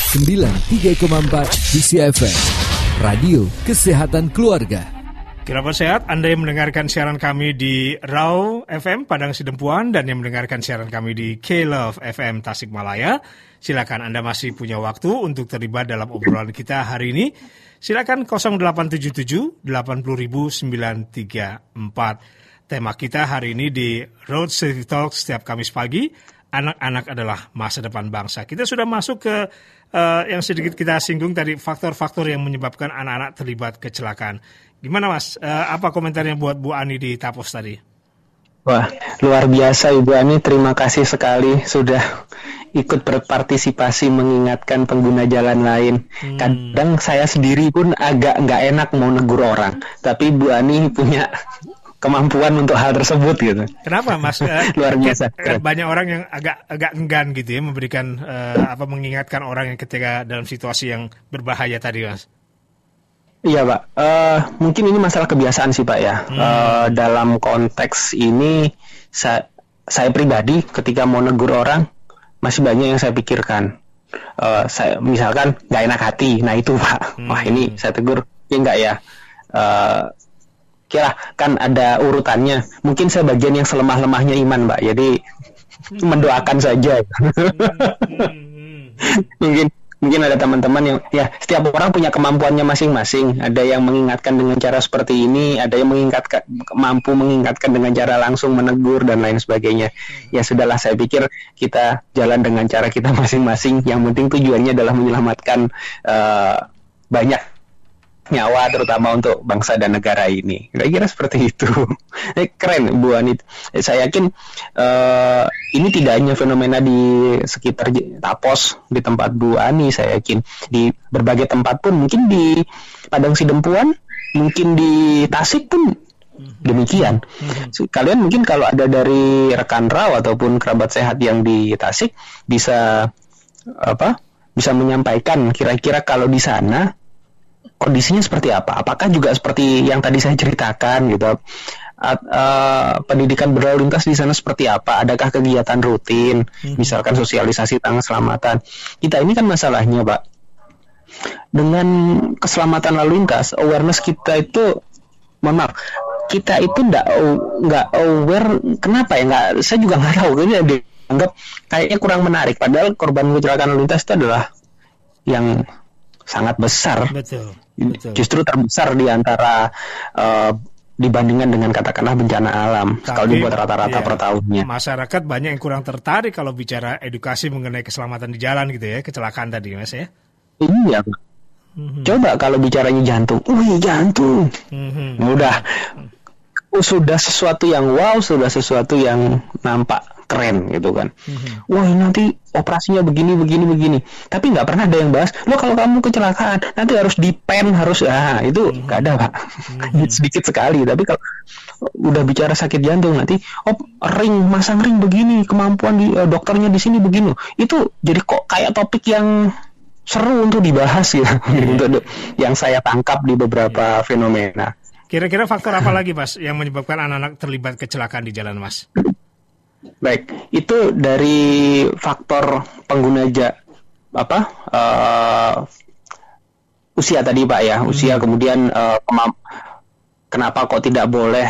93,4 di CFM Radio Kesehatan Keluarga. Kerabat sehat, Anda yang mendengarkan siaran kami di Raw FM Padang Sidempuan dan yang mendengarkan siaran kami di K-Love FM Tasikmalaya, silakan Anda masih punya waktu untuk terlibat dalam obrolan kita hari ini. Silakan 0877 80934. Tema kita hari ini di Road City Talk setiap Kamis pagi, anak-anak adalah masa depan bangsa. Kita sudah masuk ke uh, yang sedikit kita singgung tadi faktor-faktor yang menyebabkan anak-anak terlibat kecelakaan. Gimana Mas? Uh, apa komentarnya buat Bu Ani di Tapos tadi? Wah, luar biasa Ibu Ani. Terima kasih sekali sudah ikut berpartisipasi mengingatkan pengguna jalan lain. Hmm. Kadang saya sendiri pun agak nggak enak mau negur orang, tapi Bu Ani punya kemampuan untuk hal tersebut gitu. Kenapa Mas? luar biasa. Banyak orang yang agak agak enggan gitu ya memberikan uh, apa mengingatkan orang yang ketika dalam situasi yang berbahaya tadi Mas. Iya pak, uh, mungkin ini masalah kebiasaan sih pak ya. Hmm. Uh, dalam konteks ini saya, saya pribadi ketika mau negur orang masih banyak yang saya pikirkan. Uh, saya misalkan nggak enak hati, nah itu pak, hmm. wah ini saya tegur, ya nggak ya. Uh, kira kan ada urutannya. Mungkin saya bagian yang selemah-lemahnya iman pak, jadi mendoakan saja. Hmm. hmm. mungkin mungkin ada teman-teman yang ya setiap orang punya kemampuannya masing-masing. Ada yang mengingatkan dengan cara seperti ini, ada yang mengingatkan mampu mengingatkan dengan cara langsung menegur dan lain sebagainya. Ya sudahlah saya pikir kita jalan dengan cara kita masing-masing. Yang penting tujuannya adalah menyelamatkan uh, banyak nyawa terutama untuk bangsa dan negara ini. Kira-kira seperti itu. eh, keren Bu Anit. Eh, saya yakin uh, ini tidak hanya fenomena di sekitar Tapos di tempat Bu Ani, saya yakin di berbagai tempat pun mungkin di Padang Sidempuan, mungkin di Tasik pun demikian. Kalian mungkin kalau ada dari rekan raw ataupun kerabat sehat yang di Tasik bisa apa bisa menyampaikan kira-kira kalau di sana kondisinya seperti apa? Apakah juga seperti yang tadi saya ceritakan gitu? At, uh, pendidikan berlalu lintas di sana seperti apa? Adakah kegiatan rutin, hmm. misalkan sosialisasi tentang keselamatan? Kita ini kan masalahnya, Pak. Dengan keselamatan lalu lintas, awareness kita itu, mohon maaf, kita itu nggak nggak aware. Kenapa ya? Nggak, saya juga nggak tahu. Ini dianggap kayaknya kurang menarik. Padahal korban kecelakaan lalu lintas itu adalah yang sangat besar. Betul. Betul. Justru terbesar di antara uh, dibandingkan dengan katakanlah bencana alam Tapi, kalau dibuat rata-rata iya, per tahunnya. Masyarakat banyak yang kurang tertarik kalau bicara edukasi mengenai keselamatan di jalan gitu ya, kecelakaan tadi Mas ya. Iya, Mm-hmm. Coba kalau bicaranya jantung, wih jantung, mm-hmm. udah sudah sesuatu yang wow, sudah sesuatu yang nampak keren gitu kan. Mm-hmm. Wah nanti operasinya begini begini begini. Tapi nggak pernah ada yang bahas. Lo kalau kamu kecelakaan nanti harus dipen harus ah itu mm-hmm. nggak ada pak. Mm-hmm. Sedikit sekali. Tapi kalau udah bicara sakit jantung nanti oh ring masang ring begini kemampuan di uh, dokternya di sini begini. Itu jadi kok kayak topik yang seru untuk dibahas gitu. Mm-hmm. untuk yang saya tangkap di beberapa mm-hmm. fenomena. Kira-kira faktor apa lagi mas yang menyebabkan anak-anak terlibat kecelakaan di jalan mas? Baik, itu dari faktor pengguna ja, apa uh, usia tadi pak ya, hmm. usia kemudian uh, kenapa kok tidak boleh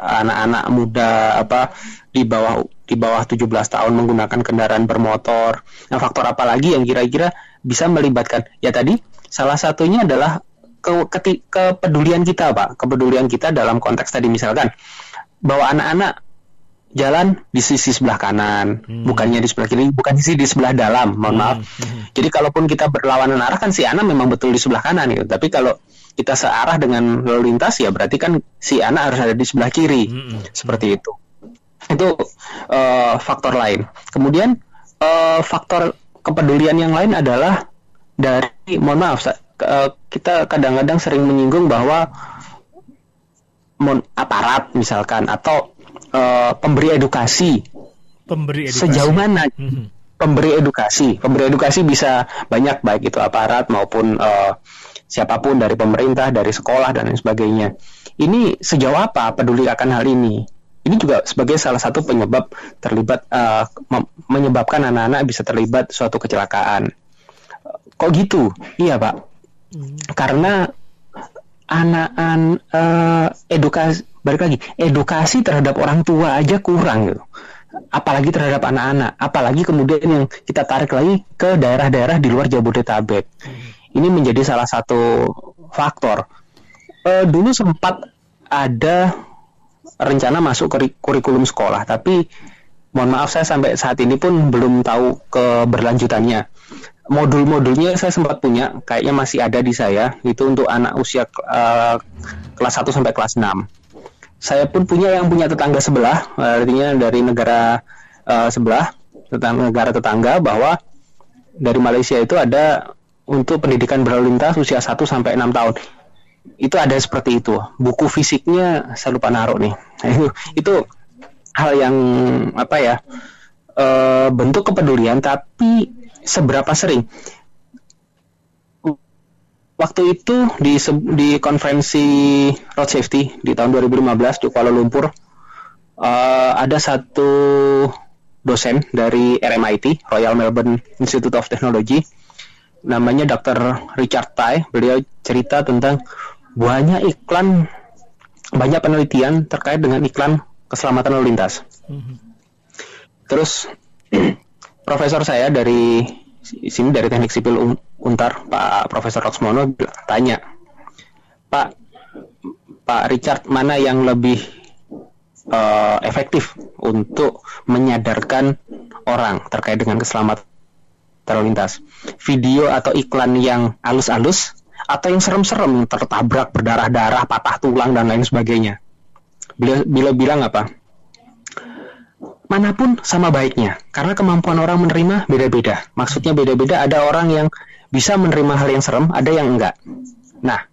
anak-anak muda apa di bawah di bawah 17 tahun menggunakan kendaraan bermotor. Nah, faktor apa lagi yang kira-kira bisa melibatkan? Ya tadi salah satunya adalah ke, ke, kepedulian kita, Pak. Kepedulian kita dalam konteks tadi misalkan bahwa anak-anak jalan di sisi sebelah kanan, hmm. bukannya di sebelah kiri, bukan sisi di sebelah dalam, mohon hmm. maaf. Hmm. Jadi kalaupun kita berlawanan arah kan si anak memang betul di sebelah kanan gitu. Tapi kalau kita searah dengan lalu lintas ya berarti kan si anak harus ada di sebelah kiri. Hmm. hmm. Seperti itu. Itu uh, faktor lain. Kemudian uh, faktor kepedulian yang lain adalah dari mohon maaf uh, kita kadang-kadang sering menyinggung bahwa aparat misalkan atau uh, pemberi edukasi. Pemberi edukasi. Sejauh mana mm-hmm. pemberi edukasi? Pemberi edukasi bisa banyak baik itu aparat maupun uh, siapa pun dari pemerintah, dari sekolah dan lain sebagainya. Ini sejauh apa peduli akan hal ini? Ini juga sebagai salah satu penyebab terlibat uh, menyebabkan anak-anak bisa terlibat suatu kecelakaan. Kok gitu? Iya, Pak. Hmm. Karena anak-anak uh, edukasi balik lagi edukasi terhadap orang tua aja kurang gitu. Apalagi terhadap anak-anak. Apalagi kemudian yang kita tarik lagi ke daerah-daerah di luar Jabodetabek. Hmm. ini menjadi salah satu faktor. E, dulu sempat ada rencana masuk ke kurikulum sekolah tapi mohon maaf saya sampai saat ini pun belum tahu keberlanjutannya modul-modulnya saya sempat punya kayaknya masih ada di saya itu untuk anak usia uh, kelas 1 sampai kelas 6 saya pun punya yang punya tetangga sebelah, artinya dari negara uh, sebelah, tetangga, negara tetangga bahwa dari Malaysia itu ada untuk pendidikan berlalu lintas usia 1 sampai 6 tahun. Itu ada seperti itu. Buku fisiknya saya lupa naruh nih. itu hal yang apa ya? Uh, bentuk kepedulian tapi seberapa sering waktu itu di di konferensi road safety di tahun 2015 di Kuala Lumpur uh, ada satu dosen dari RMIT Royal Melbourne Institute of Technology namanya Dr. Richard Tai beliau cerita tentang banyak iklan banyak penelitian terkait dengan iklan keselamatan lalu lintas. Mm-hmm. terus profesor saya dari sini dari teknik sipil Untar Pak Profesor Roxmono tanya Pak Pak Richard mana yang lebih uh, efektif untuk menyadarkan orang terkait dengan keselamatan lalu lintas? Video atau iklan yang halus-halus atau yang serem-serem tertabrak berdarah-darah patah tulang dan lain sebagainya bila, bila bilang apa mana pun sama baiknya karena kemampuan orang menerima beda-beda maksudnya beda-beda ada orang yang bisa menerima hal yang serem ada yang enggak nah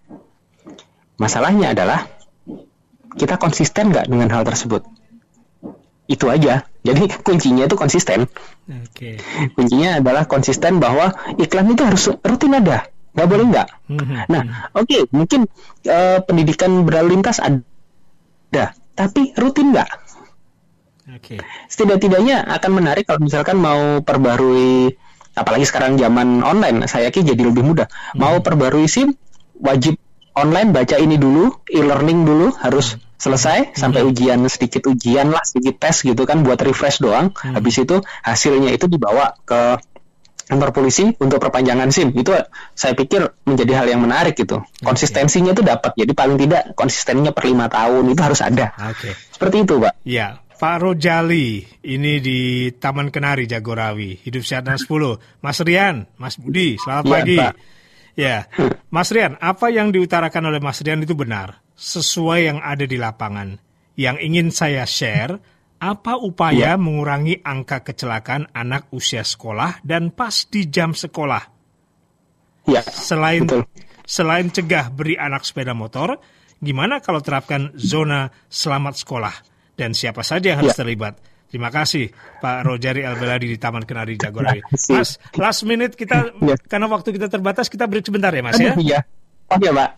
masalahnya adalah kita konsisten nggak dengan hal tersebut itu aja Jadi kuncinya itu konsisten. Okay. Kuncinya adalah konsisten bahwa iklan itu harus rutin ada, nggak boleh nggak. Mm-hmm. Nah, oke, okay, mungkin uh, pendidikan berlalu lintas ada, tapi rutin nggak. Okay. Setidak-tidaknya akan menarik kalau misalkan mau perbarui, apalagi sekarang zaman online, saya yakin jadi lebih mudah. Mm-hmm. Mau perbarui SIM, wajib online baca ini dulu, e-learning dulu harus mm-hmm selesai hmm. sampai ujian sedikit ujian lah sedikit tes gitu kan buat refresh doang hmm. habis itu hasilnya itu dibawa ke kantor polisi untuk perpanjangan SIM. Itu saya pikir menjadi hal yang menarik gitu. Konsistensinya itu dapat. Jadi paling tidak konsistennya per lima tahun itu harus ada. Okay. seperti itu pak. Ya Pak Rojali ini di Taman Kenari Jagorawi. Hidup sehat dan 10 Mas Rian Mas Budi selamat ya, pagi. Pak. ya Mas Rian apa yang diutarakan oleh Mas Rian itu benar sesuai yang ada di lapangan. Yang ingin saya share, apa upaya ya. mengurangi angka kecelakaan anak usia sekolah dan pas di jam sekolah? Ya, selain betul. selain cegah beri anak sepeda motor, gimana kalau terapkan zona selamat sekolah dan siapa saja yang harus ya. terlibat? Terima kasih Pak Rojari Albeladi di Taman Kenari Jagorawi. Mas, last minute kita ya. karena waktu kita terbatas kita break sebentar ya Mas ya. Iya. Oke, Pak.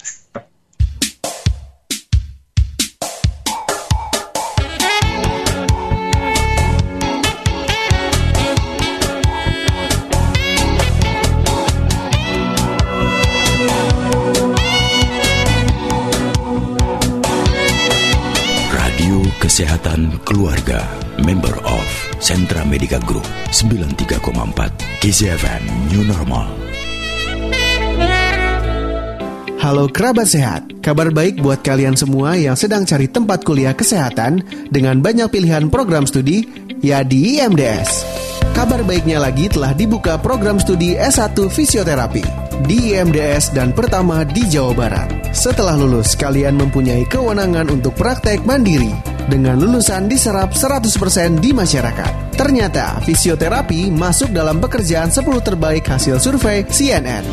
Kesehatan Keluarga Member of Sentra Medica Group 93,4 KZFM New Normal Halo kerabat sehat, kabar baik buat kalian semua yang sedang cari tempat kuliah kesehatan dengan banyak pilihan program studi, ya di IMDS. Kabar baiknya lagi telah dibuka program studi S1 Fisioterapi di IMDS dan pertama di Jawa Barat. Setelah lulus, kalian mempunyai kewenangan untuk praktek mandiri dengan lulusan diserap 100% di masyarakat. Ternyata fisioterapi masuk dalam pekerjaan 10 terbaik hasil survei CNN.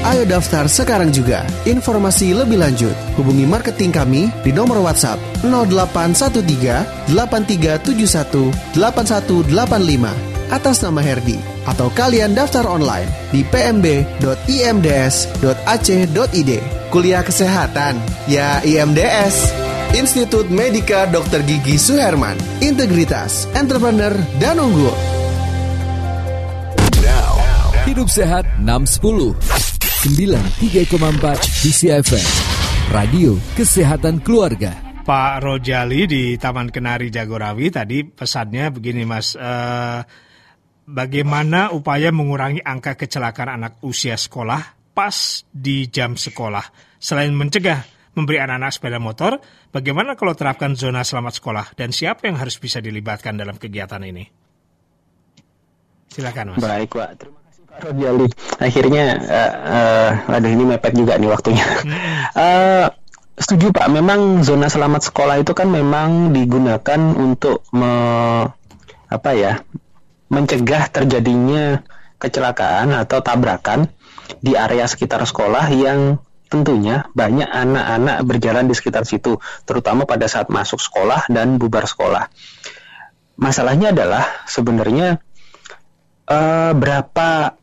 Ayo daftar sekarang juga. Informasi lebih lanjut, hubungi marketing kami di nomor WhatsApp 0813 8371 8185 atas nama Herdi atau kalian daftar online di pmb.imds.ac.id. Kuliah kesehatan, ya IMDS. Institut Medika Dr. Gigi Suherman, integritas, entrepreneur, dan unggul. Hidup sehat 610 93,4 DCFM Radio Kesehatan Keluarga Pak Rojali di Taman Kenari Jagorawi tadi pesannya begini Mas uh, Bagaimana upaya mengurangi angka kecelakaan anak usia sekolah pas di jam sekolah Selain mencegah memberi anak-anak sepeda motor, bagaimana kalau terapkan zona selamat sekolah dan siapa yang harus bisa dilibatkan dalam kegiatan ini? Silakan, Mas. Baik, Pak. Terima kasih Pak Rodiali. Akhirnya, uh, uh, aduh ini mepet juga nih waktunya. uh, setuju Pak, memang zona selamat sekolah itu kan memang digunakan untuk me, apa ya, mencegah terjadinya kecelakaan atau tabrakan di area sekitar sekolah yang tentunya banyak anak-anak berjalan di sekitar situ, terutama pada saat masuk sekolah dan bubar sekolah. Masalahnya adalah sebenarnya uh, berapa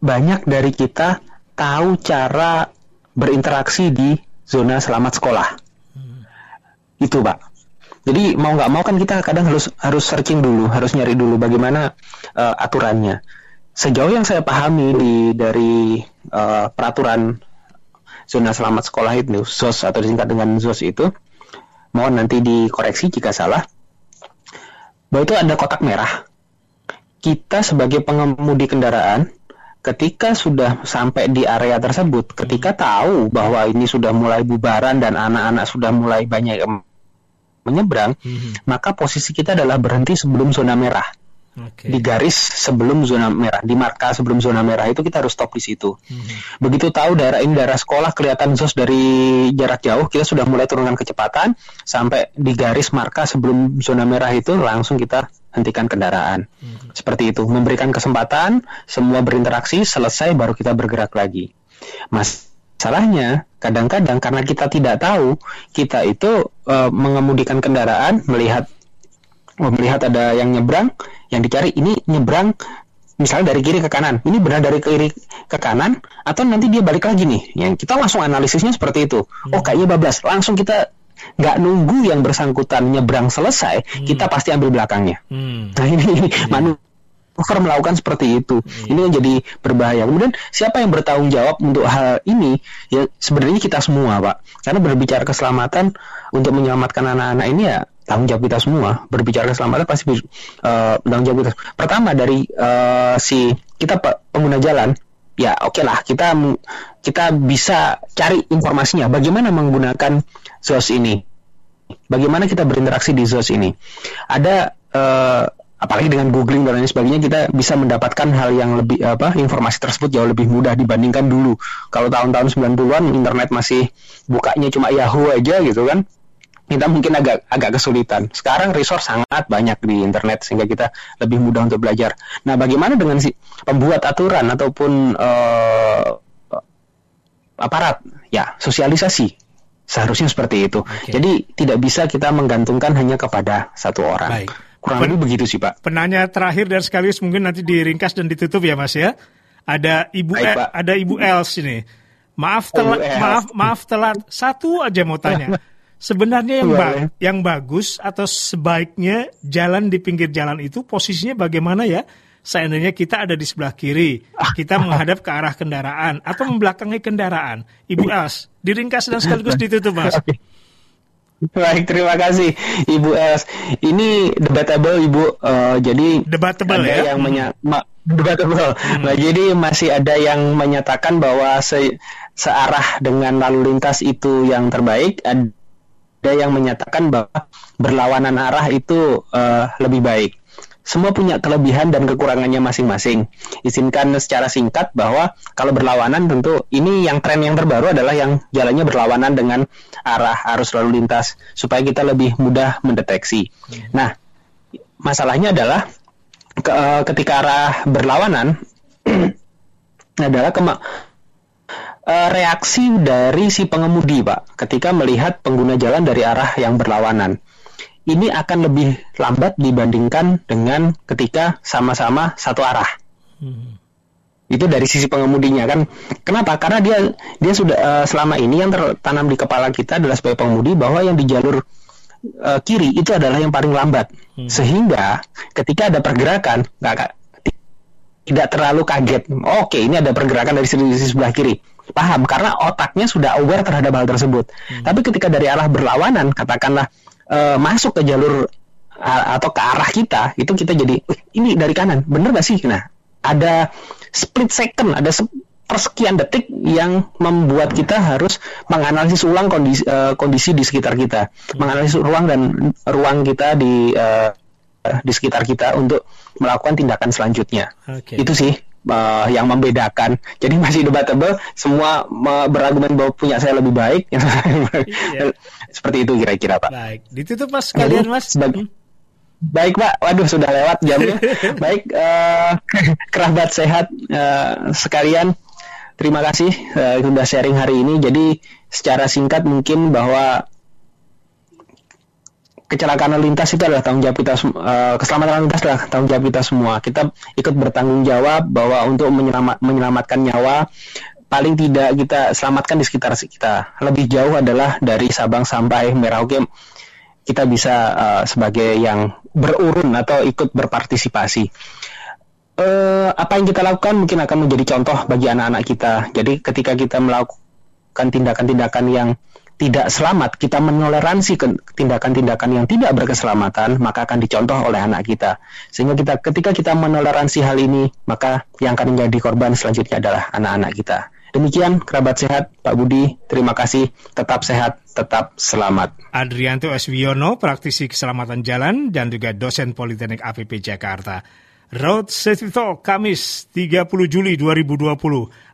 banyak dari kita tahu cara berinteraksi di zona selamat sekolah. Hmm. Itu, Pak. Jadi mau nggak mau kan kita kadang harus harus searching dulu, harus nyari dulu bagaimana uh, aturannya. Sejauh yang saya pahami di dari uh, peraturan zona selamat sekolah itu ZOS atau disingkat dengan ZOS itu mohon nanti dikoreksi jika salah bahwa itu ada kotak merah kita sebagai pengemudi kendaraan ketika sudah sampai di area tersebut ketika tahu bahwa ini sudah mulai bubaran dan anak-anak sudah mulai banyak menyeberang hmm. maka posisi kita adalah berhenti sebelum zona merah Okay. Di garis sebelum zona merah, di marka sebelum zona merah itu kita harus stop di situ. Hmm. Begitu tahu daerah ini daerah sekolah kelihatan sos dari jarak jauh, kita sudah mulai turunkan kecepatan sampai di garis marka sebelum zona merah itu langsung kita hentikan kendaraan. Hmm. Seperti itu, memberikan kesempatan semua berinteraksi, selesai baru kita bergerak lagi. Mas Salahnya, kadang-kadang karena kita tidak tahu, kita itu uh, mengemudikan kendaraan, melihat melihat ada yang nyebrang, yang dicari ini nyebrang misalnya dari kiri ke kanan. Ini benar dari kiri ke kanan atau nanti dia balik lagi nih. Yang kita langsung analisisnya seperti itu. Hmm. Oh kayaknya bablas. Langsung kita nggak nunggu yang bersangkutan nyebrang selesai, hmm. kita pasti ambil belakangnya. Hmm. Nah ini, ini yeah. manuver melakukan seperti itu. Hmm. Ini yang jadi berbahaya. Kemudian siapa yang bertanggung jawab untuk hal ini? Ya sebenarnya kita semua, Pak. Karena berbicara keselamatan untuk menyelamatkan anak-anak ini ya tanggung jawab kita semua berbicara keselamatan pasti uh, tanggung jawab kita pertama dari uh, si kita pengguna jalan ya oke okay lah kita kita bisa cari informasinya bagaimana menggunakan ZOS ini. Bagaimana kita berinteraksi di ZOS ini. Ada uh, apalagi dengan googling dan lain sebagainya kita bisa mendapatkan hal yang lebih apa informasi tersebut jauh lebih mudah dibandingkan dulu. Kalau tahun-tahun 90-an internet masih bukanya cuma Yahoo aja gitu kan kita mungkin agak agak kesulitan. Sekarang resource sangat banyak di internet sehingga kita lebih mudah untuk belajar. Nah, bagaimana dengan si pembuat aturan ataupun uh, aparat? Ya, sosialisasi seharusnya seperti itu. Okay. Jadi tidak bisa kita menggantungkan hanya kepada satu orang. Baik. Kurang lebih begitu sih, Pak. Penanya terakhir dan sekaligus mungkin nanti diringkas dan ditutup ya, Mas ya. Ada Ibu Baik, e, ada Ibu Els ini. Maaf telat, maaf maaf telat. Satu aja mau tanya. Sebenarnya yang, ba yang bagus atau sebaiknya jalan di pinggir jalan itu posisinya bagaimana ya? Seandainya kita ada di sebelah kiri, kita menghadap ke arah kendaraan atau membelakangi kendaraan. Ibu Els, diringkas dan sekaligus ditutup, Mas. Baik, terima kasih Ibu Els. Ini debatable Ibu. Uh, jadi debatable ada ya. Yang menya debatable. Hmm. Nah, jadi masih ada yang menyatakan bahwa se searah dengan lalu lintas itu yang terbaik. Ada ada yang menyatakan bahwa berlawanan arah itu uh, lebih baik. Semua punya kelebihan dan kekurangannya masing-masing. Izinkan secara singkat bahwa kalau berlawanan tentu ini yang tren yang terbaru adalah yang jalannya berlawanan dengan arah arus lalu lintas supaya kita lebih mudah mendeteksi. Nah, masalahnya adalah ke, uh, ketika arah berlawanan adalah kema uh, reaksi dari si pengemudi, Pak, ketika melihat pengguna jalan dari arah yang berlawanan. Ini akan lebih lambat dibandingkan dengan ketika sama-sama satu arah. Hmm. Itu dari sisi pengemudinya kan. Kenapa? Karena dia dia sudah uh, selama ini yang tertanam di kepala kita adalah sebagai pengemudi bahwa yang di jalur uh, kiri itu adalah yang paling lambat. Hmm. Sehingga ketika ada pergerakan nggak tidak terlalu kaget. Oke, ini ada pergerakan dari sisi sebelah kiri paham karena otaknya sudah aware terhadap hal tersebut. Hmm. Tapi ketika dari arah berlawanan, katakanlah uh, masuk ke jalur uh, atau ke arah kita, itu kita jadi ini dari kanan, bener gak sih? Nah, ada split second, ada persekian detik yang membuat kita harus menganalisis ulang kondisi uh, kondisi di sekitar kita, hmm. menganalisis ruang dan ruang kita di uh, di sekitar kita untuk melakukan tindakan selanjutnya. Okay. Itu sih uh, yang membedakan. Jadi masih debatable. Semua uh, berargumen bahwa punya saya lebih baik. iya. Seperti itu kira-kira Pak. Baik, ditutup Mas kalian Mas. Sebagai, Baik Pak, waduh sudah lewat jamnya. Baik, uh, kerabat sehat uh, sekalian, terima kasih uh, sudah sharing hari ini. Jadi secara singkat mungkin bahwa kecelakaan lalu lintas itu adalah tanggung jawab kita uh, keselamatan lalu lintas adalah tanggung jawab kita semua. Kita ikut bertanggung jawab bahwa untuk menyelamat, menyelamatkan nyawa paling tidak kita selamatkan di sekitar kita. Lebih jauh adalah dari Sabang sampai Merauke. Kita bisa uh, sebagai yang berurun atau ikut berpartisipasi. Uh, apa yang kita lakukan mungkin akan menjadi contoh bagi anak-anak kita. Jadi ketika kita melakukan tindakan-tindakan yang tidak selamat, kita menoleransi tindakan-tindakan yang tidak berkeselamatan, maka akan dicontoh oleh anak kita. Sehingga kita ketika kita menoleransi hal ini, maka yang akan menjadi korban selanjutnya adalah anak-anak kita. Demikian kerabat sehat Pak Budi, terima kasih, tetap sehat, tetap selamat. Adrianto Eswiono, praktisi keselamatan jalan dan juga dosen Politeknik APP Jakarta. Road Safety Talk Kamis 30 Juli 2020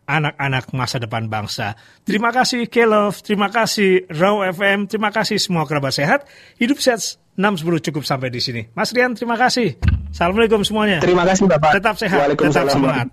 anak-anak masa depan bangsa. Terima kasih Kelov, terima kasih Raw FM, terima kasih semua kerabat sehat. Hidup sehat 610 cukup sampai di sini. Mas Rian, terima kasih. Assalamualaikum semuanya. Terima kasih Bapak. Tetap sehat, tetap semangat.